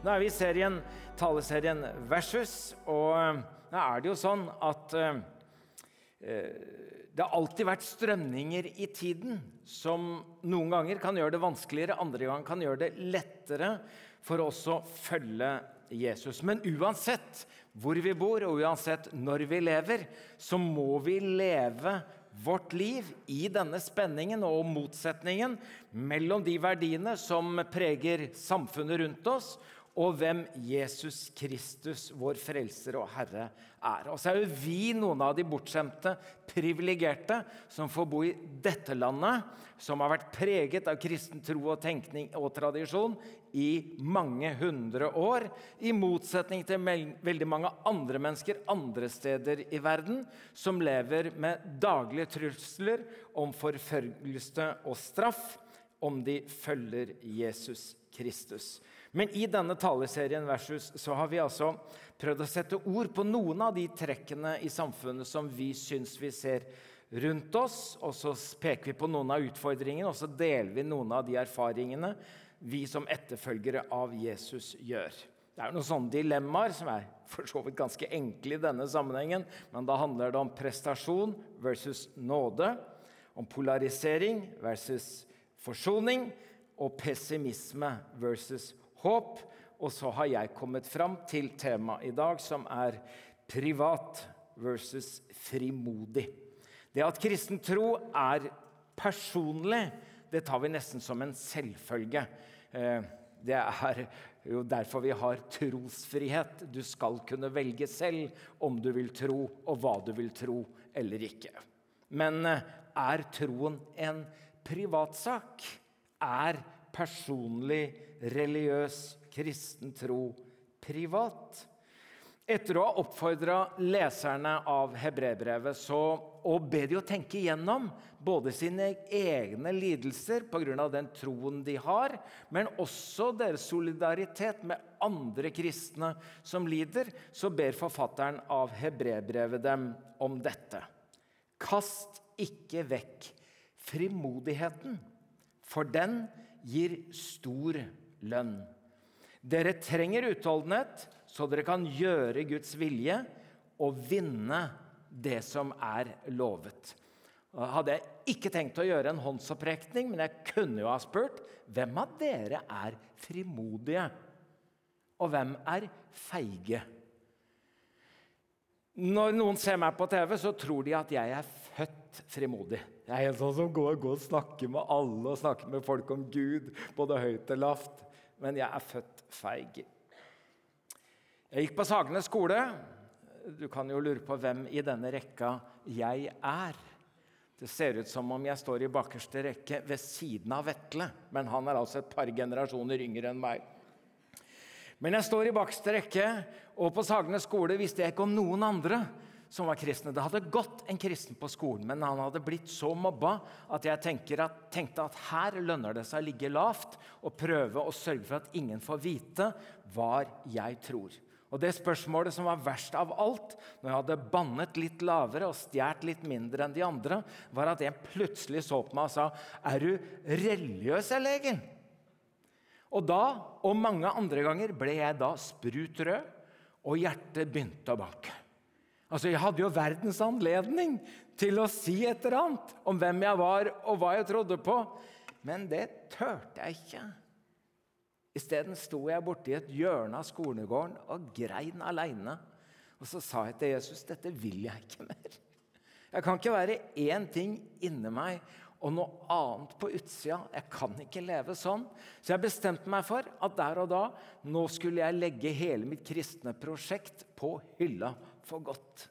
Nå er vi i serien, taleserien Versus, og eh, nå er det jo sånn at eh, eh, det har alltid vært strømninger i tiden som noen ganger kan gjøre det vanskeligere, andre ganger kan gjøre det lettere for oss å følge Jesus. Men uansett hvor vi bor, og uansett når vi lever, så må vi leve vårt liv i denne spenningen og motsetningen mellom de verdiene som preger samfunnet rundt oss, og hvem Jesus Kristus, vår frelser og Herre, er. Og så er jo vi noen av de bortskjemte, privilegerte, som får bo i dette landet, som har vært preget av kristen tro og tenkning og tradisjon i mange hundre år, i motsetning til veldig mange andre mennesker andre steder i verden, som lever med daglige trusler om forfølgelse og straff om de følger Jesus Kristus. Men i denne taleserien Versus så har vi altså prøvd å sette ord på noen av de trekkene i samfunnet som vi syns vi ser rundt oss. Og så peker vi på noen av utfordringene, og så deler vi noen av de erfaringene vi som etterfølgere av Jesus gjør. Det er noen sånne dilemmaer som er for så vidt ganske enkle i denne sammenhengen. Men da handler det om prestasjon versus nåde, om polarisering versus forsoning og pessimisme versus håp. Og så har jeg kommet fram til temaet i dag, som er privat versus frimodig. Det at kristen tro er personlig, det tar vi nesten som en selvfølge. Eh, det er jo derfor vi har trosfrihet. Du skal kunne velge selv om du vil tro, og hva du vil tro eller ikke. Men eh, er troen en privatsak? Er personlig, religiøs, kristen tro privat. Etter å ha oppfordra leserne av hebreerbrevet og be de å tenke igjennom både sine egne lidelser pga. den troen de har, men også deres solidaritet med andre kristne som lider, så ber forfatteren av hebreerbrevet dem om dette. Kast ikke vekk frimodigheten, for den gir stor lønn. Dere trenger utholdenhet, så dere kan gjøre Guds vilje og vinne det som er lovet. Hadde jeg ikke tenkt å gjøre en håndsopprekning, men jeg kunne jo ha spurt hvem av dere er frimodige, og hvem er feige? Når noen ser meg på TV, så tror de at jeg er født frimodig. Jeg er en sånn som går, går og snakker med alle og snakker med folk om Gud, både høyt og lavt. Men jeg er født feig. Jeg gikk på Sagene skole. Du kan jo lure på hvem i denne rekka jeg er. Det ser ut som om jeg står i bakerste rekke ved siden av Vetle, men han er altså et par generasjoner yngre enn meg. Men jeg står i bakerste rekke, og på Sagene skole visste jeg ikke om noen andre som var kristne. Det hadde gått en kristen på skolen, men han hadde blitt så mobba at jeg at, tenkte at her lønner det seg å ligge lavt og prøve å sørge for at ingen får vite hva jeg tror. Og Det spørsmålet som var verst av alt, når jeg hadde bannet litt lavere og stjålet litt mindre enn de andre, var at en plutselig så på meg og sa 'Er du religiøs, eller, og da, og mange andre ganger, ble jeg da sprut rød, og hjertet begynte å banke. Altså, Jeg hadde jo verdens anledning til å si et eller annet om hvem jeg var, og hva jeg trodde på, men det turte jeg ikke. Isteden sto jeg borti et hjørne av skolegården og grein aleine. Og så sa jeg til Jesus dette vil jeg ikke mer. Jeg kan ikke være én ting inni meg og noe annet på utsida. Jeg kan ikke leve sånn. Så jeg bestemte meg for at der og da nå skulle jeg legge hele mitt kristne prosjekt på hylla for godt.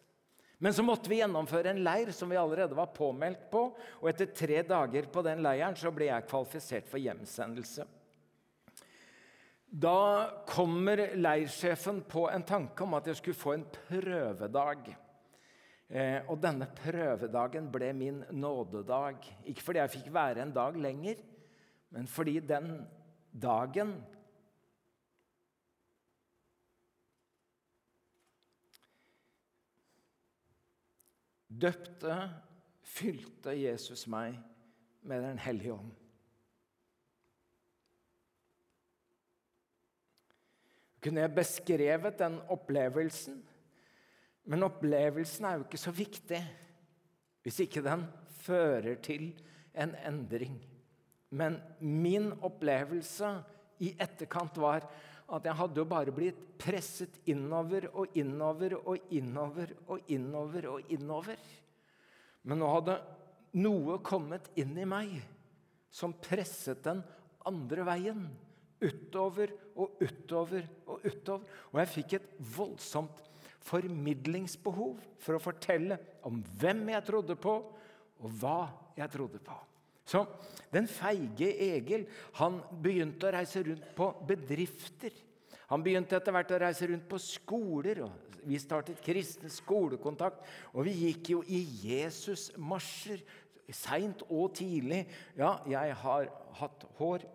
Men så måtte vi gjennomføre en leir som vi allerede var påmeldt på. Og etter tre dager på den leiren så ble jeg kvalifisert for hjemsendelse. Da kommer leirsjefen på en tanke om at jeg skulle få en prøvedag. Eh, og denne prøvedagen ble min nådedag. Ikke fordi jeg fikk være en dag lenger, men fordi den dagen Døpte, fylte Jesus meg med Den hellige ånd. kunne jeg beskrevet den opplevelsen. Men opplevelsen er jo ikke så viktig hvis ikke den fører til en endring. Men min opplevelse i etterkant var at jeg hadde jo bare blitt presset innover og innover og innover og innover og innover. Men nå hadde noe kommet inn i meg som presset den andre veien. Utover og utover og utover. Og jeg fikk et voldsomt formidlingsbehov for å fortelle om hvem jeg trodde på, og hva jeg trodde på. Så den feige Egil han begynte å reise rundt på bedrifter. Han begynte etter hvert å reise rundt på skoler. og Vi startet kristen skolekontakt. Og vi gikk jo i Jesus-marsjer seint og tidlig. Ja, jeg har hatt hår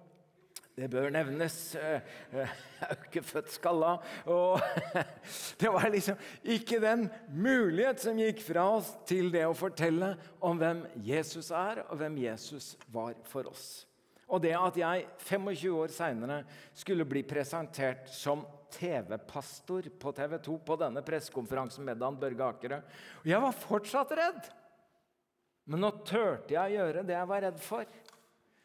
det bør nevnes. Eh, jeg er jo ikke født skalla. Og det var liksom ikke den mulighet som gikk fra oss til det å fortelle om hvem Jesus er, og hvem Jesus var for oss. Og det at jeg 25 år seinere skulle bli presentert som TV-pastor på TV 2 på denne pressekonferansen med Dan Børge Akerø jeg var fortsatt redd! Men nå turte jeg å gjøre det jeg var redd for.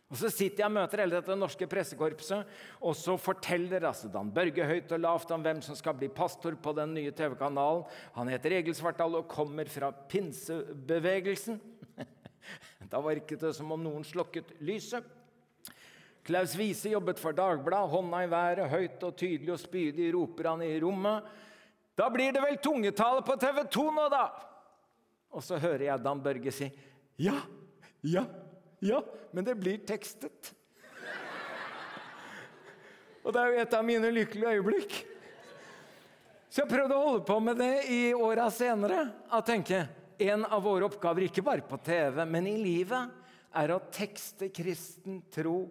Og Så sitter jeg og møter hele dette norske pressekorpset, og så forteller altså Dan Børge høyt og lavt om hvem som skal bli pastor på den nye TV-kanalen. Han heter Egil Svartdal og kommer fra pinsebevegelsen. Da var det som om noen slokket lyset. Klaus Wiese jobbet for Dagbladet, hånda i været, høyt og tydelig og spydig roper han i rommet. Da blir det vel tungetale på TV 2 nå, da! Og så hører jeg Dan Børge si ja, ja, ja, men det blir tekstet. Og det er jo et av mine lykkelige øyeblikk. Så jeg prøvde å holde på med det i åra senere. Å tenke en av våre oppgaver, ikke bare på TV, men i livet, er å tekste kristen tro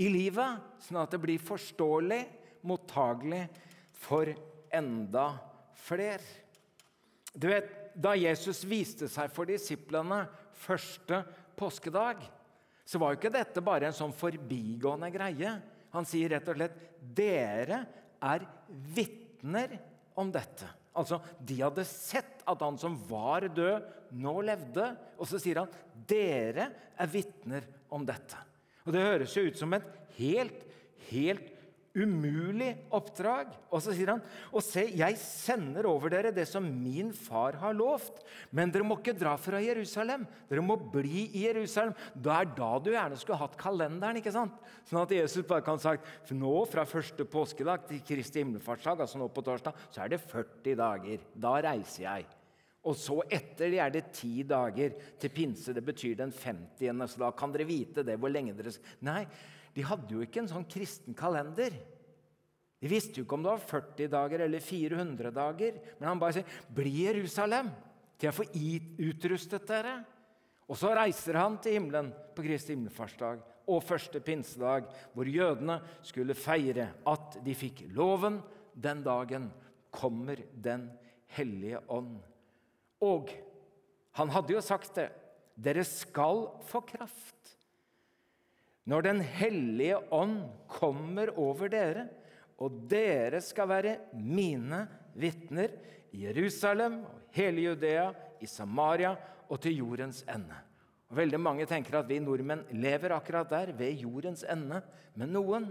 i livet, sånn at det blir forståelig, mottagelig for enda flere. Du vet, Da Jesus viste seg for disiplene første påskedag, så var jo ikke dette bare en sånn forbigående greie. Han sier rett og slett 'Dere er vitner om dette'. Altså, De hadde sett at han som var død, nå levde. Og så sier han 'Dere er vitner om dette'. Og Det høres jo ut som et helt, helt umulig oppdrag. Og så sier han, 'Og se, jeg sender over dere det som min far har lovt.' 'Men dere må ikke dra fra Jerusalem. Dere må bli i Jerusalem.' Da er da du gjerne skulle hatt kalenderen. ikke sant? Sånn at Jesus bare kan sagt, nå fra første påskedag til Kristi himmelfartsdag, altså nå på torsdag, så er det 40 dager. Da reiser jeg. Og så etter det er det ti dager til pinse. Det betyr den 50. Så da kan dere vite det hvor lenge dere skal Nei, de hadde jo ikke en sånn kristen kalender. De visste jo ikke om det var 40 dager eller 400 dager. Men han bare sier, 'Bli Jerusalem, til jeg får utrustet dere.' Og så reiser han til himmelen på Kristi himmelfartsdag og første pinsedag, hvor jødene skulle feire at de fikk loven. Den dagen kommer Den hellige ånd. Og han hadde jo sagt det. Dere skal få kraft når Den hellige ånd kommer over dere, og dere skal være mine vitner i Jerusalem og hele Judea, i Samaria og til jordens ende. Og Veldig mange tenker at vi nordmenn lever akkurat der, ved jordens ende. Men noen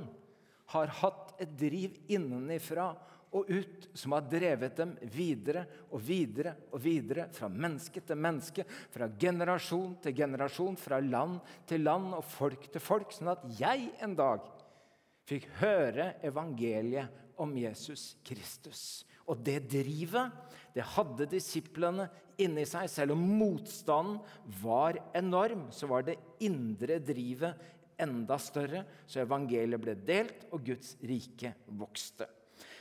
har hatt et driv innenifra og ut som har drevet dem videre og videre og videre, fra menneske til menneske, fra generasjon til generasjon, fra land til land og folk til folk, sånn at jeg en dag fikk høre evangeliet om Jesus Kristus. Og det drivet, det hadde disiplene inni seg. Selv om motstanden var enorm, så var det indre drivet enda større. Så evangeliet ble delt, og Guds rike vokste.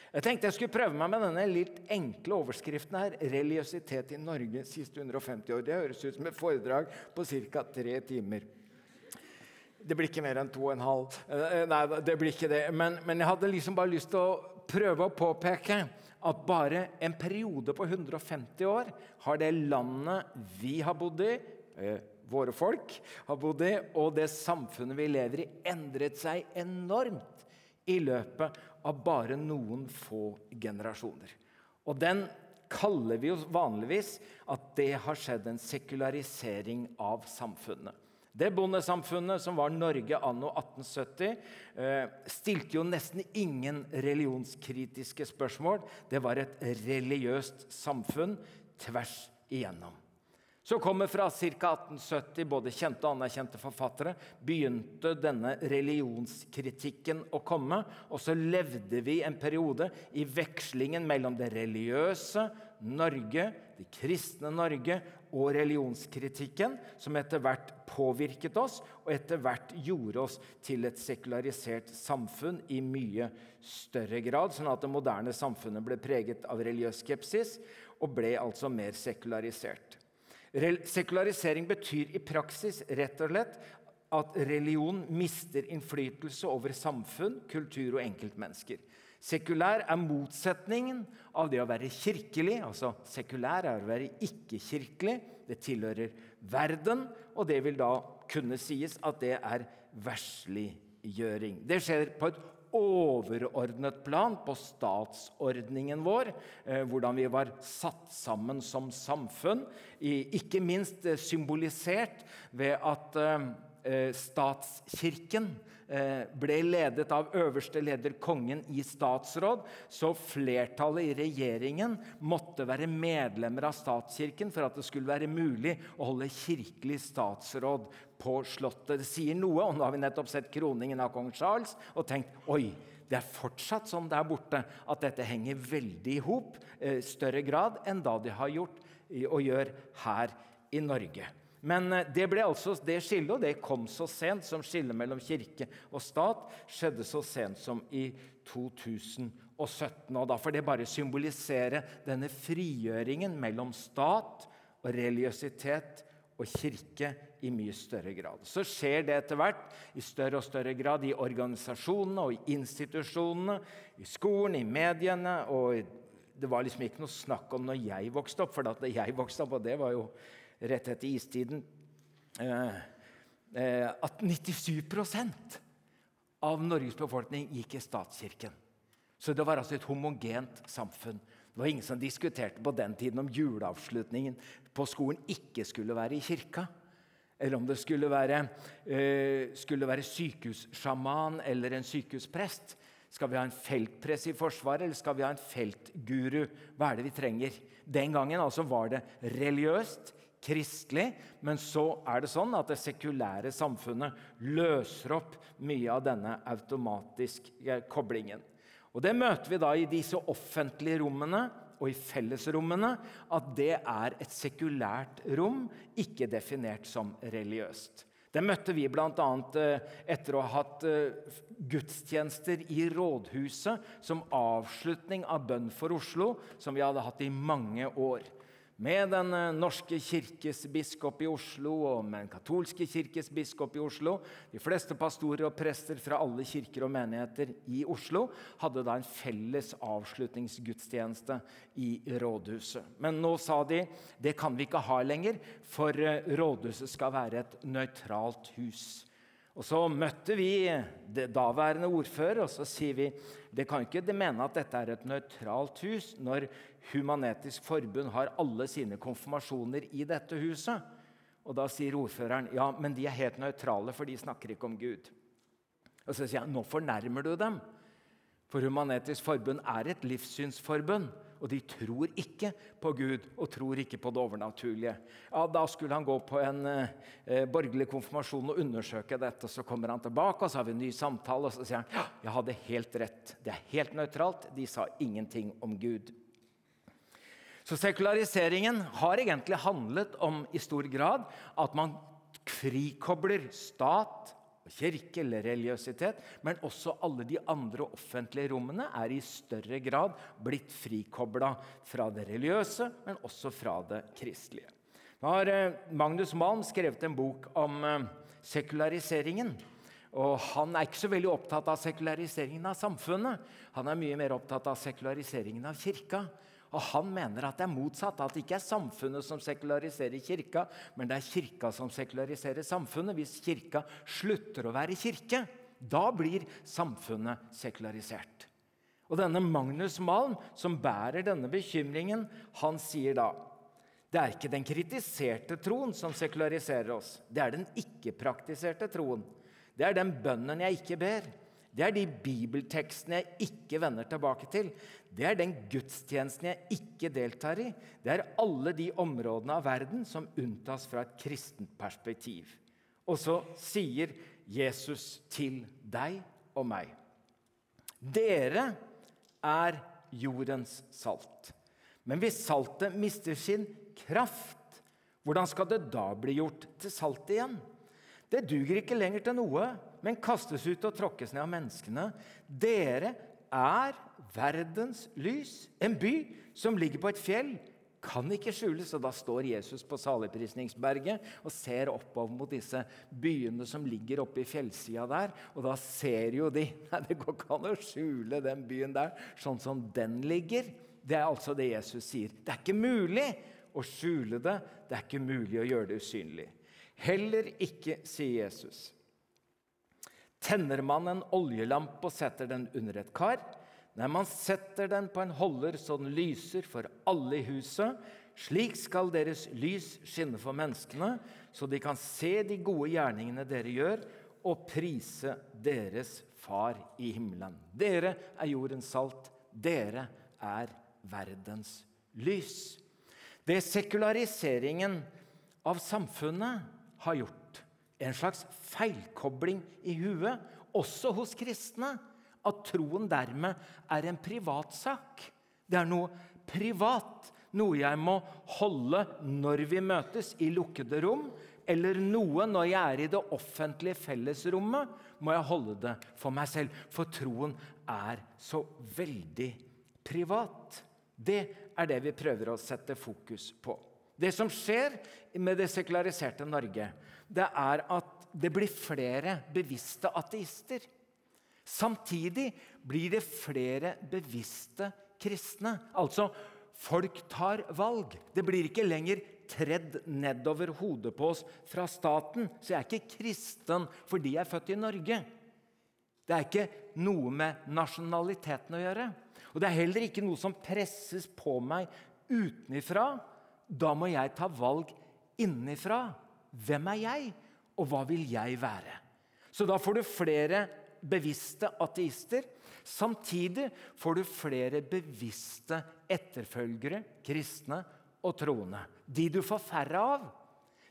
Jeg tenkte jeg skulle prøve meg med denne litt enkle overskriften her. 'Religiøsitet i Norge siste 150 år'. Det høres ut som et foredrag på ca. tre timer. Det blir ikke mer enn to og en halv. Eh, nei, det blir ikke det. Men, men jeg hadde liksom bare lyst til å prøve å påpeke at bare en periode på 150 år har det landet vi har bodd i, eh, våre folk har bodd i, og det samfunnet vi lever i, endret seg enormt i løpet av bare noen få generasjoner. Og den kaller vi jo vanligvis at det har skjedd en sekularisering av samfunnet. Det bondesamfunnet som var Norge anno 1870, eh, stilte jo nesten ingen religionskritiske spørsmål. Det var et religiøst samfunn tvers igjennom. Så kommer fra ca. 1870 både kjente og anerkjente forfattere. Begynte denne religionskritikken å komme. Og så levde vi en periode i vekslingen mellom det religiøse Norge, det kristne Norge og religionskritikken, som etter hvert påvirket oss, og etter hvert gjorde oss til et sekularisert samfunn i mye større grad, sånn at det moderne samfunnet ble preget av religiøs skepsis og ble altså mer sekularisert. Sekularisering betyr i praksis rett og slett at religion mister innflytelse over samfunn, kultur og enkeltmennesker. Sekulær er motsetningen av det å være kirkelig. altså Sekulær er å være ikke-kirkelig. Det tilhører verden, og det vil da kunne sies at det er versliggjøring. Det skjer på et overordnet plan på statsordningen vår, eh, hvordan vi var satt sammen som samfunn. Ikke minst eh, symbolisert ved at eh, statskirken ble ledet av øverste leder, kongen, i statsråd, så flertallet i regjeringen måtte være medlemmer av statskirken for at det skulle være mulig å holde kirkelig statsråd på Slottet. Det sier noe, og nå har vi nettopp sett kroningen av kong Charles og tenkt oi, det er fortsatt sånn der borte at dette henger veldig i hop, eh, større grad enn da de har gjort og gjør her i Norge. Men eh, det ble altså det skillet, og det kom så sent som skillet mellom kirke og stat skjedde så sent som i 2017. og Da får det bare symbolisere denne frigjøringen mellom stat og religiøsitet og kirke i mye større grad. Så skjer det etter hvert i større og større grad i organisasjonene og i institusjonene, i skolen, i mediene. og Det var liksom ikke noe snakk om når jeg vokste opp, for da jeg vokste opp, og det var jo rett etter istiden eh, eh, At 97% av Norges befolkning gikk i statskirken. Så det var altså et homogent samfunn. Det var ingen som diskuterte på den tiden om juleavslutningen på skolen ikke skulle være i kirka. Eller om det skulle være, uh, skulle være sykehussjaman eller en sykehusprest. Skal vi ha en feltpress i Forsvaret, eller skal vi ha en feltguru? Hva er det vi trenger? Den gangen altså var det religiøst, kristelig, men så er det sånn at det sekulære samfunnet løser opp mye av denne automatiske koblingen. Og Det møter vi da i disse offentlige rommene og i fellesrommene at det er et sekulært rom, ikke definert som religiøst. Det møtte vi bl.a. Eh, etter å ha hatt eh, gudstjenester i rådhuset som avslutning av Bønn for Oslo, som vi hadde hatt i mange år med Den eh, norske kirkes biskop i Oslo og med Den katolske kirkes biskop i Oslo. De fleste pastorer og prester fra alle kirker og menigheter i Oslo hadde da en felles avslutningsgudstjeneste i rådhuset. Men nå sa de det kan vi ikke ha lenger, for eh, rådhuset skal være et nøytralt hus. Og Så møtte vi det daværende ordfører, og så sier vi det kan ikke de mene at dette er et nøytralt hus når Human-Etisk Forbund har alle sine konfirmasjoner i dette huset. Og Da sier ordføreren ja, men de er helt nøytrale, for de snakker ikke om Gud. Og Så sier jeg nå fornærmer du dem. For Human-Etisk Forbund er et livssynsforbund og de tror ikke på Gud og tror ikke på det overnaturlige. Ja, Da skulle han gå på en eh, borgerlig konfirmasjon og undersøke dette. Så kommer han tilbake, og så har vi en ny samtale, og så sier han ja, jeg hadde helt rett. Det er helt nøytralt. De sa ingenting om Gud. Så sekulariseringen har egentlig handlet om i stor grad at man frikobler stat, kirke eller religiøsitet, men også alle de andre offentlige rommene er i større grad blitt frikobla fra det religiøse, men også fra det kristelige. Nå har eh, Magnus Malm skrevet en bok om eh, sekulariseringen. Og Han er ikke så veldig opptatt av sekulariseringen av samfunnet. Han er mye mer opptatt av sekulariseringen av kirka. Og Han mener at det er motsatt, at det ikke er samfunnet som sekulariserer kirka, men det er kirka som sekulariserer samfunnet. Hvis kirka slutter å være kirke, Da blir samfunnet sekularisert. Og denne Magnus Malm, som bærer denne bekymringen, han sier da det er ikke den kritiserte troen som sekulariserer oss. Det er den ikke-praktiserte troen. Det er den bønnen jeg ikke ber. Det er de bibeltekstene jeg ikke vender tilbake til. Det er den gudstjenesten jeg ikke deltar i. Det er alle de områdene av verden som unntas fra et kristent perspektiv. Og så sier Jesus til deg og meg Dere er jordens salt. Men hvis saltet mister sin kraft, hvordan skal det da bli gjort til salt igjen? Det duger ikke lenger til noe, men kastes ut og tråkkes ned av menneskene. Dere er verdens lys, en by som ligger på et fjell kan ikke skjules. Og da står Jesus på saligprisningsberget og ser oppover mot disse byene som ligger oppe i fjellsida der. Og da ser jo de Nei, det går ikke an å skjule den byen der sånn som den ligger. Det er altså det Jesus sier. Det er ikke mulig å skjule det. Det er ikke mulig å gjøre det usynlig. Heller ikke, sier Jesus. Tenner man en oljelampe og setter den under et kar, Nei, man setter den på en holder så den lyser for alle i huset, slik skal deres lys skinne for menneskene, så de kan se de gode gjerningene dere gjør, og prise deres Far i himmelen. Dere er jordens salt. Dere er verdens lys. Det sekulariseringen av samfunnet har gjort, en slags feilkobling i huet, også hos kristne, at troen dermed er en privatsak. Det er noe privat, noe jeg må holde når vi møtes i lukkede rom, eller noe når jeg er i det offentlige fellesrommet, må jeg holde det for meg selv. For troen er så veldig privat. Det er det vi prøver å sette fokus på. Det som skjer med det sekulariserte Norge, det er at det blir flere bevisste ateister. Samtidig blir det flere bevisste kristne. Altså, folk tar valg. Det blir ikke lenger tredd nedover hodet på oss fra staten. Så jeg er ikke kristen fordi jeg er født i Norge. Det er ikke noe med nasjonaliteten å gjøre. Og det er heller ikke noe som presses på meg utenifra. Da må jeg ta valg innenfra. Hvem er jeg, og hva vil jeg være? Så da får du flere bevisste ateister. Samtidig får du flere bevisste etterfølgere, kristne og troende. De du får færre av,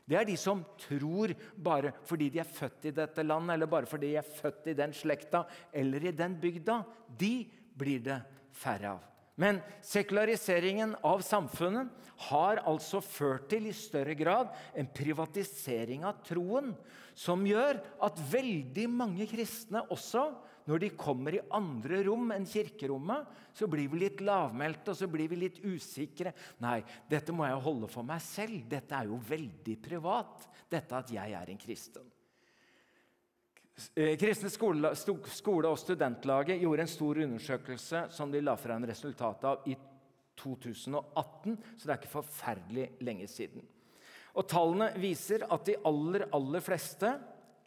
det er de som tror bare fordi de er født i dette landet, eller bare fordi de er født i den slekta eller i den bygda. De blir det færre av. Men sekulariseringen av samfunnet har altså ført til i større grad en privatisering av troen, som gjør at veldig mange kristne også, når de kommer i andre rom enn kirkerommet, så blir vi litt lavmælte og så blir vi litt usikre. Nei, dette må jeg holde for meg selv. Dette er jo veldig privat, dette at jeg er en kristen. Eh, Kristne skole, og studentlaget gjorde en stor undersøkelse som de la frem resultatet av i 2018, så det er ikke forferdelig lenge siden. Og Tallene viser at de aller, aller fleste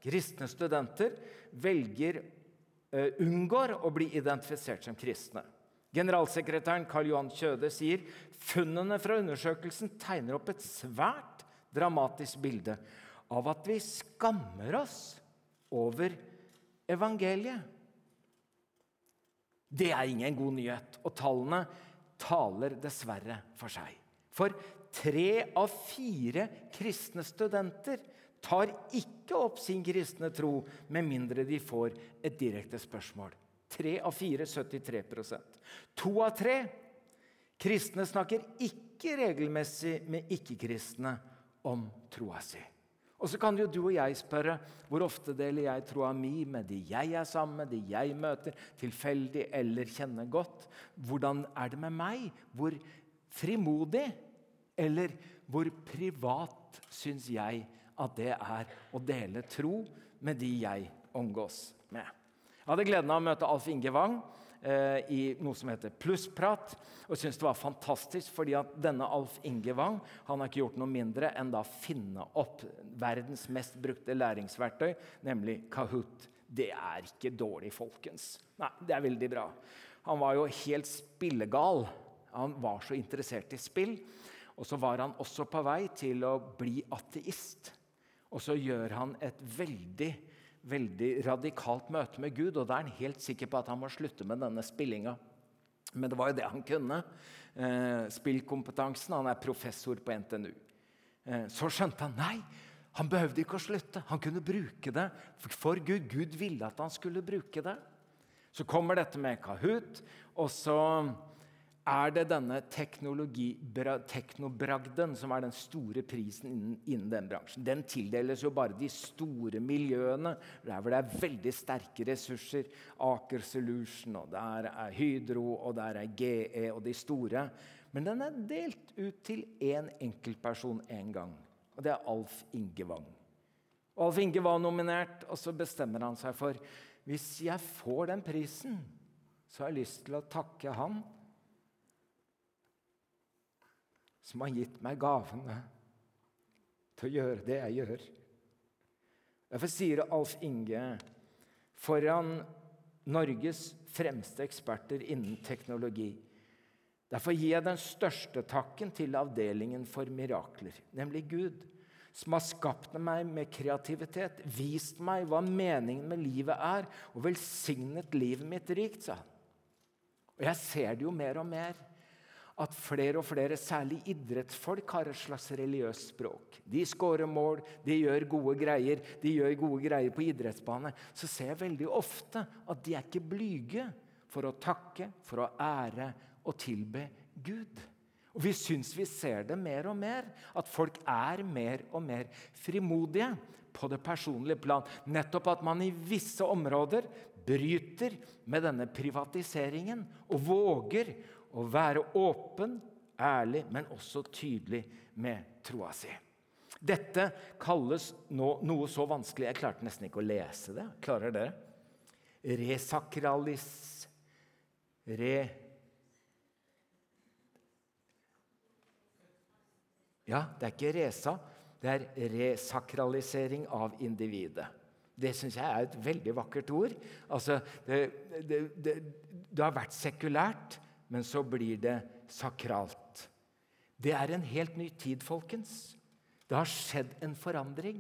kristne studenter velger uh, unngår å bli identifisert som kristne. Generalsekretæren Karl Johan Kjøde sier funnene fra undersøkelsen tegner opp et svært dramatisk bilde av at vi skammer oss over evangeliet. Det er ingen god nyhet, og tallene taler dessverre for seg. For tre av fire kristne studenter tar ikke opp sin kristne tro med mindre de får et direkte spørsmål. Tre av fire, 73% To av tre kristne snakker ikke regelmessig med ikke-kristne om troa si. Og så kan jo du og jeg spørre hvor ofte deler jeg troa mi med de jeg er sammen med, de jeg møter, tilfeldig eller kjenner godt? Hvordan er det med meg? Hvor frimodig eller hvor privat syns jeg at det er å dele tro med de jeg omgås med? Jeg hadde gleden av å møte Alf Inge Wang eh, i noe som heter Plussprat. Og syntes det var fantastisk, fordi at denne Alf Inge Wang han har ikke gjort noe mindre enn da finne opp verdens mest brukte læringsverktøy, nemlig Kahoot. Det er ikke dårlig, folkens. Nei, det er veldig bra. Han var jo helt spillegal. Han var så interessert i spill. Og så var han også på vei til å bli ateist. Og så gjør han et veldig veldig radikalt møte med Gud, og da er han helt sikker på at han må slutte med denne spillinga. Men det var jo det han kunne. Eh, spillkompetansen. Han er professor på NTNU. Eh, så skjønte han nei, han behøvde ikke å slutte. Han kunne bruke det for Gud. Gud ville at han skulle bruke det. Så kommer dette med Kahoot, og så er det denne teknobragden som er den store prisen innen, innen, den bransjen. Den tildeles jo bare de store miljøene, der hvor det er veldig sterke ressurser. Aker Solution, og der er Hydro, og der er GE og de store. Men den er delt ut til én enkeltperson én en gang, og det er Alf Inge Wang. Alf Inge var nominert, og så bestemmer han seg for hvis jeg får den prisen, så har jeg lyst til å takke han som har gitt meg gavene til å gjøre det jeg gjør. Derfor sier Alf Inge foran Norges fremste eksperter innen teknologi Derfor gir jeg den største takken til avdelingen for mirakler, nemlig Gud, som har skapt meg med kreativitet, vist meg hva meningen med livet er, og velsignet livet mitt rikt, sa han. Og jeg ser det jo mer og mer at flere og flere, særlig idrettsfolk, har et slags religiøst språk. De skårer mål, de gjør gode greier, de gjør gode greier på idrettsbane. Så ser jeg veldig ofte at de er ikke blyge for å takke, for å ære og tilbe Gud. Og Vi syns vi ser det mer og mer, at folk er mer og mer frimodige på det personlige plan. Nettopp at man i visse områder bryter med denne privatiseringen og våger å være åpen, ærlig, men også tydelig med troa si. Dette kalles nå noe så vanskelig Jeg klarte nesten ikke å lese det. Klarer dere? Resakralis... Re... Ja, det er ikke resa. Det er resakralisering av individet. Det syns jeg er et veldig vakkert ord. Altså, det, det, det, det har vært sekulært men så blir det sakralt. Det er en helt ny tid, folkens. Det har skjedd en forandring.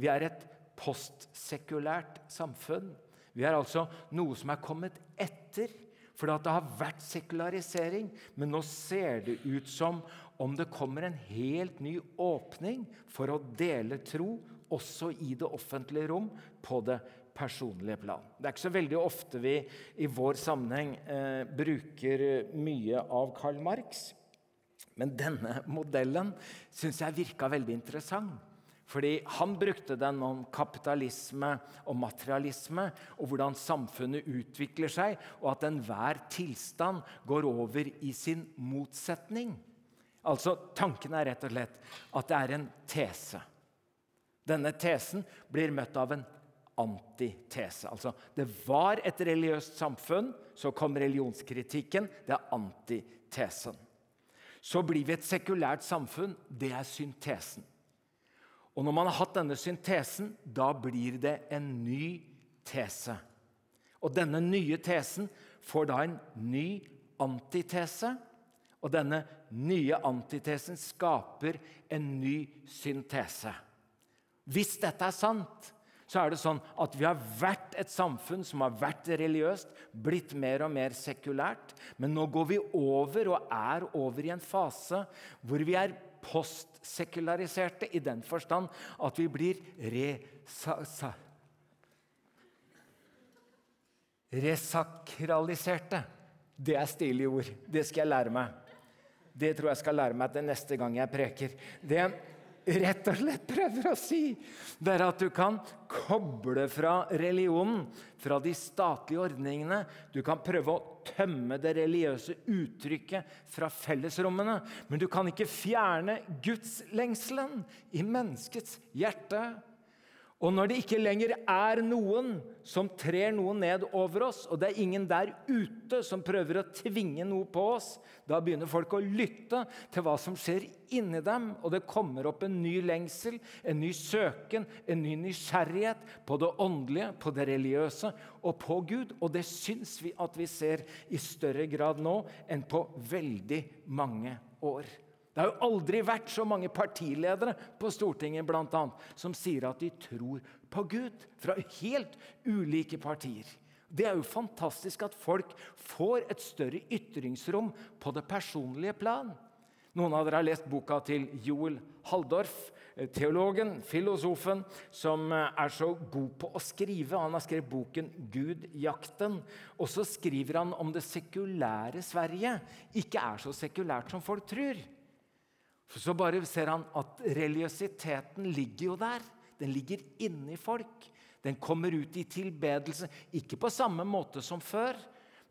Vi er et postsekulært samfunn. Vi er altså noe som er kommet etter. For det har vært sekularisering, men nå ser det ut som om det kommer en helt ny åpning for å dele tro, også i det offentlige rom, på det personlige plan. Det er ikke så veldig ofte vi i vår sammenheng eh, bruker mye av Karl Marx. Men denne modellen syns jeg virka veldig interessant. Fordi han brukte den om kapitalisme og materialisme, og hvordan samfunnet utvikler seg, og at enhver tilstand går over i sin motsetning. Altså, Tanken er rett og slett at det er en tese. Denne tesen blir møtt av en antitese. Altså, det var et religiøst samfunn, så kom religionskritikken. Det er antitesen. Så blir vi et sekulært samfunn. Det er syntesen. Og når man har hatt denne syntesen, da blir det en ny tese. Og denne nye tesen får da en ny antitese. Og denne nye antitesen skaper en ny syntese. Hvis dette er sant, så er det sånn at vi har vært et samfunn som har vært religiøst, blitt mer og mer sekulært. Men nå går vi over, og er over, i en fase hvor vi er postsekulariserte i den forstand at vi blir resa, resakraliserte. Det er stilige ord. Det skal jeg lære meg. Det tror jeg skal lære meg til neste gang jeg preker. Det rett og slett prøver å si, det er at du kan koble fra religionen, fra de statlige ordningene. Du kan prøve å tømme det religiøse uttrykket fra fellesrommene. Men du kan ikke fjerne gudslengselen i menneskets hjerte. Og når det ikke lenger er noen som trer noe ned over oss, og det er ingen der ute som prøver å tvinge noe på oss, da begynner folk å lytte til hva som skjer inni dem, og det kommer opp en ny lengsel, en ny søken, en ny nysgjerrighet på det åndelige, på det religiøse og på Gud. Og det syns vi at vi ser i større grad nå enn på veldig mange år. Det har jo aldri vært så mange partiledere på Stortinget blant annet, som sier at de tror på Gud, fra helt ulike partier. Det er jo fantastisk at folk får et større ytringsrom på det personlige plan. Noen av dere har lest boka til Joel Halldorf, teologen, filosofen, som er så god på å skrive. Han har skrevet boken 'Gudjakten'. Og så skriver han om det sekulære Sverige ikke er så sekulært som folk tror. Så bare ser han at religiøsiteten ligger jo der. Den ligger inni folk. Den kommer ut i tilbedelse, ikke på samme måte som før,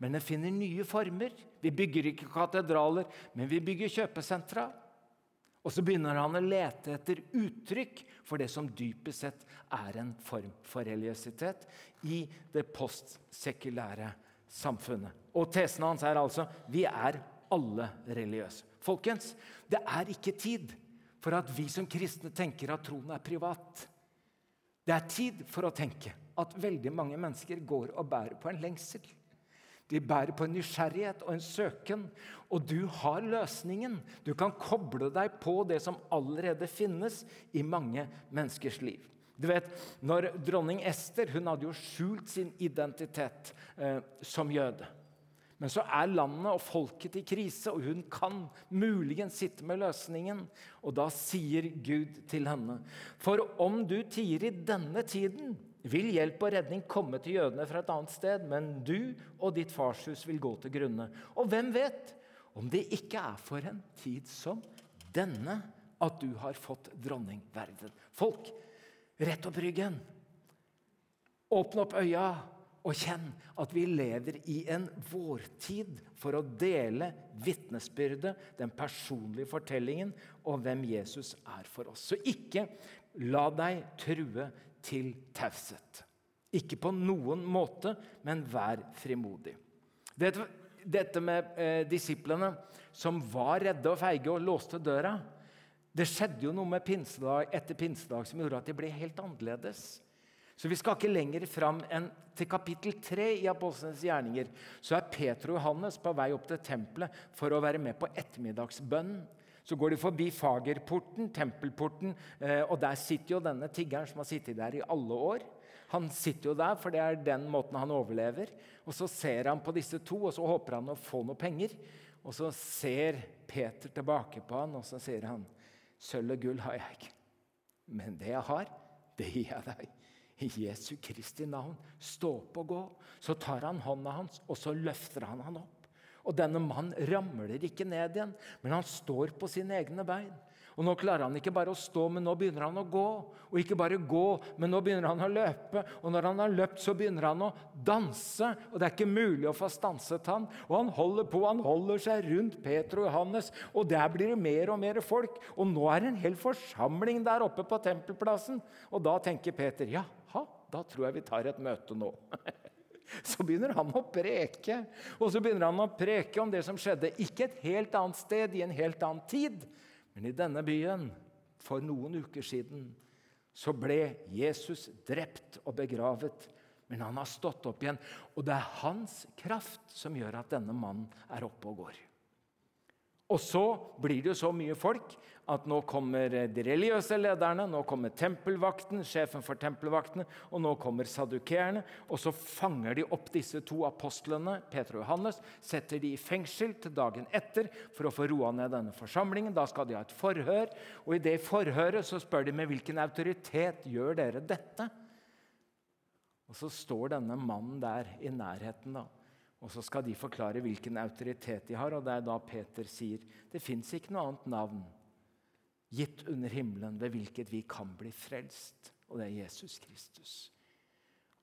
men den finner nye former. Vi bygger ikke katedraler, men vi bygger kjøpesentra. Og så begynner han å lete etter uttrykk for det som dypest sett er en form for religiøsitet i det postsekulære samfunnet. Og tesen hans er altså vi er alle religiøse. Folkens, det er ikke tid for at vi som kristne tenker at troen er privat. Det er tid for å tenke at veldig mange mennesker går og bærer på en lengsel. De bærer på en nysgjerrighet og en søken, og du har løsningen. Du kan koble deg på det som allerede finnes i mange menneskers liv. Du vet, når Dronning Ester hun hadde jo skjult sin identitet eh, som jøde. Men så er landet og folket i krise, og hun kan muligens sitte med løsningen. Og da sier Gud til henne.: For om du tier i denne tiden, vil hjelp og redning komme til jødene fra et annet sted, men du og ditt farshus vil gå til grunne. Og hvem vet om det ikke er for en tid som denne at du har fått dronningverden? Folk, rett opp ryggen. Åpne opp øya og kjenn at vi lever i en vårtid for å dele vitnesbyrdet, den personlige fortellingen om hvem Jesus er for oss. Så ikke la deg true til taushet. Ikke på noen måte, men vær frimodig. Dette, dette med eh, disiplene som var redde og feige og låste døra Det skjedde jo noe med pinsedag, etter pinsedag som gjorde at de ble helt annerledes. Så vi skal ikke lenger fram enn til kapittel 3 i Apostlenes gjerninger. Så er Peter og Johannes på vei opp til tempelet for å være med på ettermiddagsbønnen. Så går de forbi Fagerporten, tempelporten, eh, og der sitter jo denne tiggeren som har sittet der i alle år. Han sitter jo der, for det er den måten han overlever. Og Så ser han på disse to, og så håper han å få noe penger. Og Så ser Peter tilbake på han, og så sier han, 'Sølv og gull har jeg ikke, men det jeg har, det gir jeg deg.' I Jesu Kristi navn, stå opp og gå. Så tar han hånda hans, og så løfter han han opp. Og denne mannen ramler ikke ned igjen, men han står på sine egne bein. Og Nå klarer han ikke bare å stå, men nå begynner han å gå. Og ikke bare gå, men nå begynner han å løpe. Og når han har løpt, så begynner han å danse. Og det er ikke mulig å få stanset han. Og han holder på, han holder seg rundt Peter og Johannes. Og der blir det mer og mer folk. Og nå er det en hel forsamling der oppe på tempelplassen. Og da tenker Peter jaha, da tror jeg vi tar et møte nå. Så begynner han å preke. Og så begynner han å preke om det som skjedde ikke et helt annet sted, i en helt annen tid, men i denne byen, for noen uker siden, så ble Jesus drept og begravet. Men han har stått opp igjen, og det er hans kraft som gjør at denne mannen er oppe og går. Og så blir det jo så mye folk at nå kommer de religiøse lederne, nå kommer tempelvakten, sjefen for tempelvaktene, og nå kommer sadukeerne. Og så fanger de opp disse to apostlene, Peter og Johannes, setter de i fengsel til dagen etter for å få roa ned denne forsamlingen. Da skal de ha et forhør, og i det forhøret så spør de med hvilken autoritet gjør dere dette? Og så står denne mannen der i nærheten, da. Og så skal de forklare hvilken autoritet de har, og det er da Peter sier det fins ikke noe annet navn gitt under himmelen ved hvilket vi kan bli frelst. Og det er Jesus Kristus.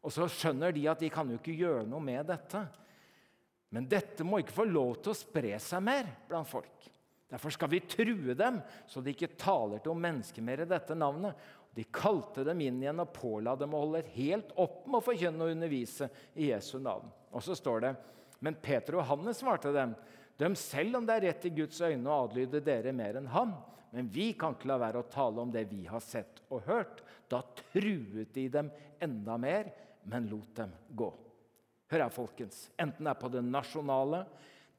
Og så skjønner de at de kan jo ikke gjøre noe med dette. Men dette må ikke få lov til å spre seg mer blant folk. Derfor skal vi true dem, så de ikke taler til mennesker mer i dette navnet. De kalte dem inn igjen og påla dem å holde helt opp med å forkynne og undervise i Jesu navn. Og så står det Men Peter og Hannes svarte dem, døm selv om det er rett i Guds øyne å adlyde dere mer enn ham. Men vi kan ikke la være å tale om det vi har sett og hørt. Da truet de dem enda mer, men lot dem gå. Hør her, folkens. Enten det er på det nasjonale,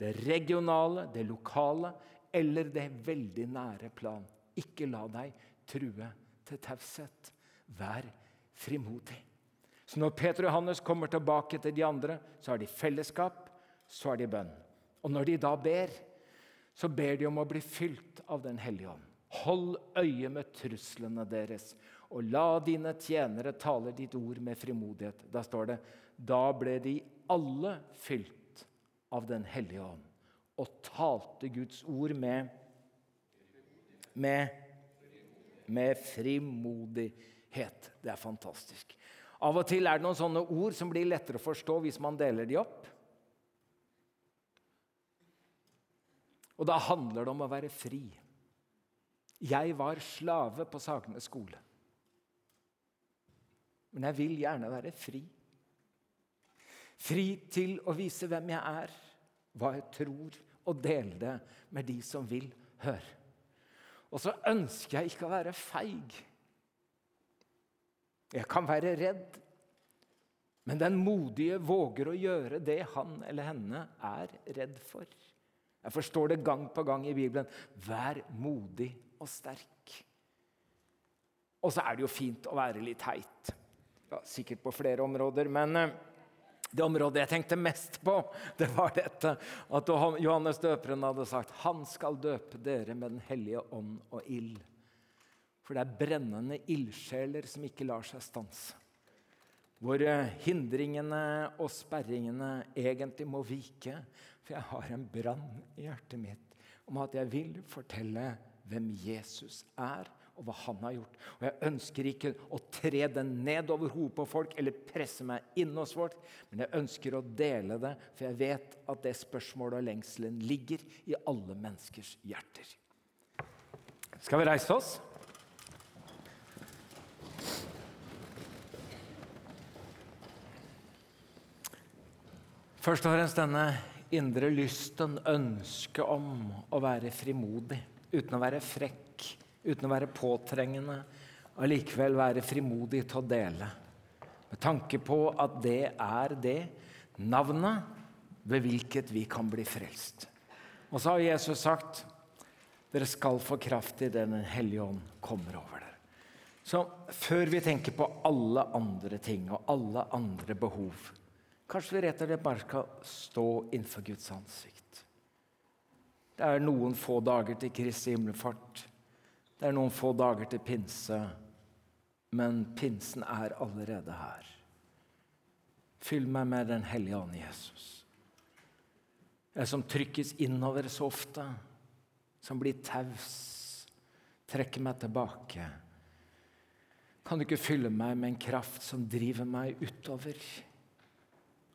det regionale, det lokale eller det veldig nære plan. Ikke la deg true til taushet. Vær frimodig. Så når Peter og Johannes kommer tilbake til de andre, så har de fellesskap, så har de bønn. Og når de da ber, så ber de om å bli fylt av Den hellige ånd. Hold øye med truslene deres, og la dine tjenere tale ditt ord med frimodighet. Da står det da ble de alle fylt av Den hellige ånd og talte Guds ord med, med, med frimodighet. Det er fantastisk. Av og til er det noen sånne ord som blir lettere å forstå hvis man deler de opp. Og da handler det om å være fri. Jeg var slave på Sagene skole. Men jeg vil gjerne være fri. Fri til å vise hvem jeg er, hva jeg tror, og dele det med de som vil høre. Og så ønsker jeg ikke å være feig. Jeg kan være redd, men den modige våger å gjøre det han eller henne er redd for. Jeg forstår det gang på gang i Bibelen. Vær modig og sterk. Og så er det jo fint å være litt heit. Ja, sikkert på flere områder, men eh, det området jeg tenkte mest på, det var dette at Johannes døperen hadde sagt han skal døpe dere med Den hellige ånd og ild. For det er brennende ildsjeler som ikke lar seg stanse. Hvor eh, hindringene og sperringene egentlig må vike. For jeg har en brann i hjertet mitt om at jeg vil fortelle hvem Jesus er og hva han har gjort. Og Jeg ønsker ikke å tre det ned over hodet på folk eller presse meg inn hos folk, men jeg ønsker å dele det, for jeg vet at det spørsmålet og lengselen ligger i alle menneskers hjerter. Skal vi reise oss? Først og fremst denne indre lysten, ønsket om å være frimodig uten å være frekk uten å være påtrengende, allikevel være frimodig til å dele. Med tanke på at det er det navnet ved hvilket vi kan bli frelst. Og så har Jesus sagt dere skal få kraft i Den hellige ånd kommer over dere. Så før vi tenker på alle andre ting og alle andre behov, kanskje vi rett og slett bare skal stå innenfor Guds ansikt. Det er noen få dager til Kristi himmelfart. Det er noen få dager til pinse, men pinsen er allerede her. Fyll meg med Den hellige ånd, Jesus. Jeg som trykkes innover så ofte, som blir taus, trekker meg tilbake. Kan du ikke fylle meg med en kraft som driver meg utover?